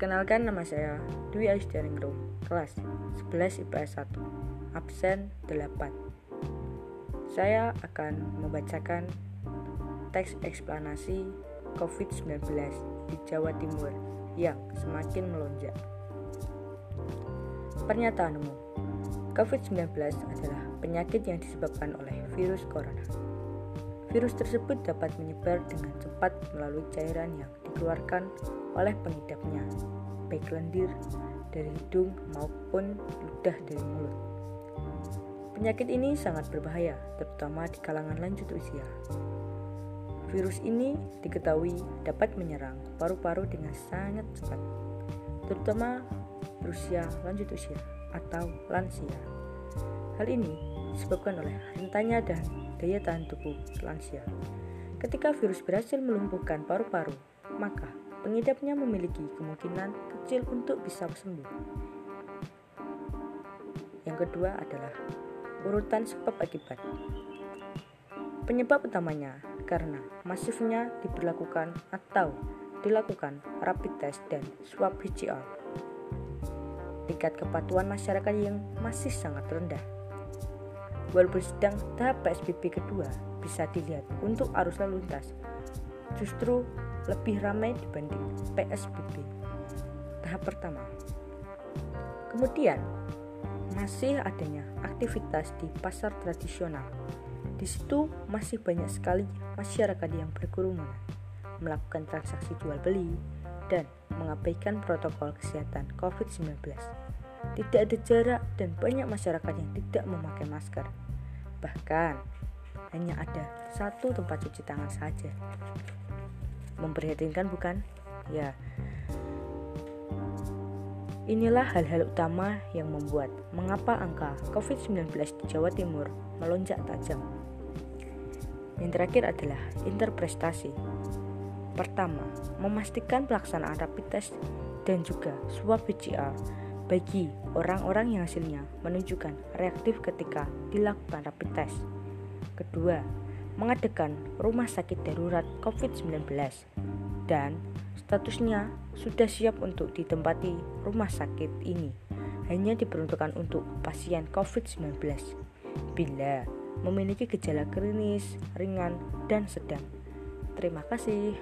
Perkenalkan nama saya Dwi Aisdaringrum, kelas 11 IPS 1, absen 8. Saya akan membacakan teks eksplanasi COVID-19 di Jawa Timur yang semakin melonjak. Pernyataan umum COVID-19 adalah penyakit yang disebabkan oleh virus corona. Virus tersebut dapat menyebar dengan cepat melalui cairan yang dikeluarkan oleh pengidapnya, baik lendir dari hidung maupun ludah dari mulut. Penyakit ini sangat berbahaya, terutama di kalangan lanjut usia. Virus ini diketahui dapat menyerang paru-paru dengan sangat cepat, terutama berusia lanjut usia atau lansia. Hal ini disebabkan oleh rentannya dan daya tahan tubuh lansia. Ketika virus berhasil melumpuhkan paru-paru, maka pengidapnya memiliki kemungkinan kecil untuk bisa sembuh. Yang kedua adalah urutan sebab akibat. Penyebab utamanya karena masifnya diberlakukan atau dilakukan rapid test dan swab PCR. Tingkat kepatuhan masyarakat yang masih sangat rendah. Walaupun sedang tahap PSBB kedua bisa dilihat untuk arus lalu lintas, justru lebih ramai dibanding PSBB tahap pertama. Kemudian, masih adanya aktivitas di pasar tradisional. Di situ masih banyak sekali masyarakat yang berkerumun melakukan transaksi jual beli dan mengabaikan protokol kesehatan COVID-19. Tidak ada jarak dan banyak masyarakat yang tidak memakai masker. Bahkan hanya ada satu tempat cuci tangan saja. Memprihatinkan bukan? Ya. Inilah hal-hal utama yang membuat mengapa angka COVID-19 di Jawa Timur melonjak tajam. Yang terakhir adalah interpretasi. Pertama, memastikan pelaksanaan rapid test dan juga swab PCR bagi orang-orang yang hasilnya menunjukkan reaktif ketika dilakukan rapid test. Kedua, mengadakan rumah sakit darurat COVID-19 dan statusnya sudah siap untuk ditempati rumah sakit ini hanya diperuntukkan untuk pasien COVID-19 bila memiliki gejala klinis, ringan, dan sedang. Terima kasih.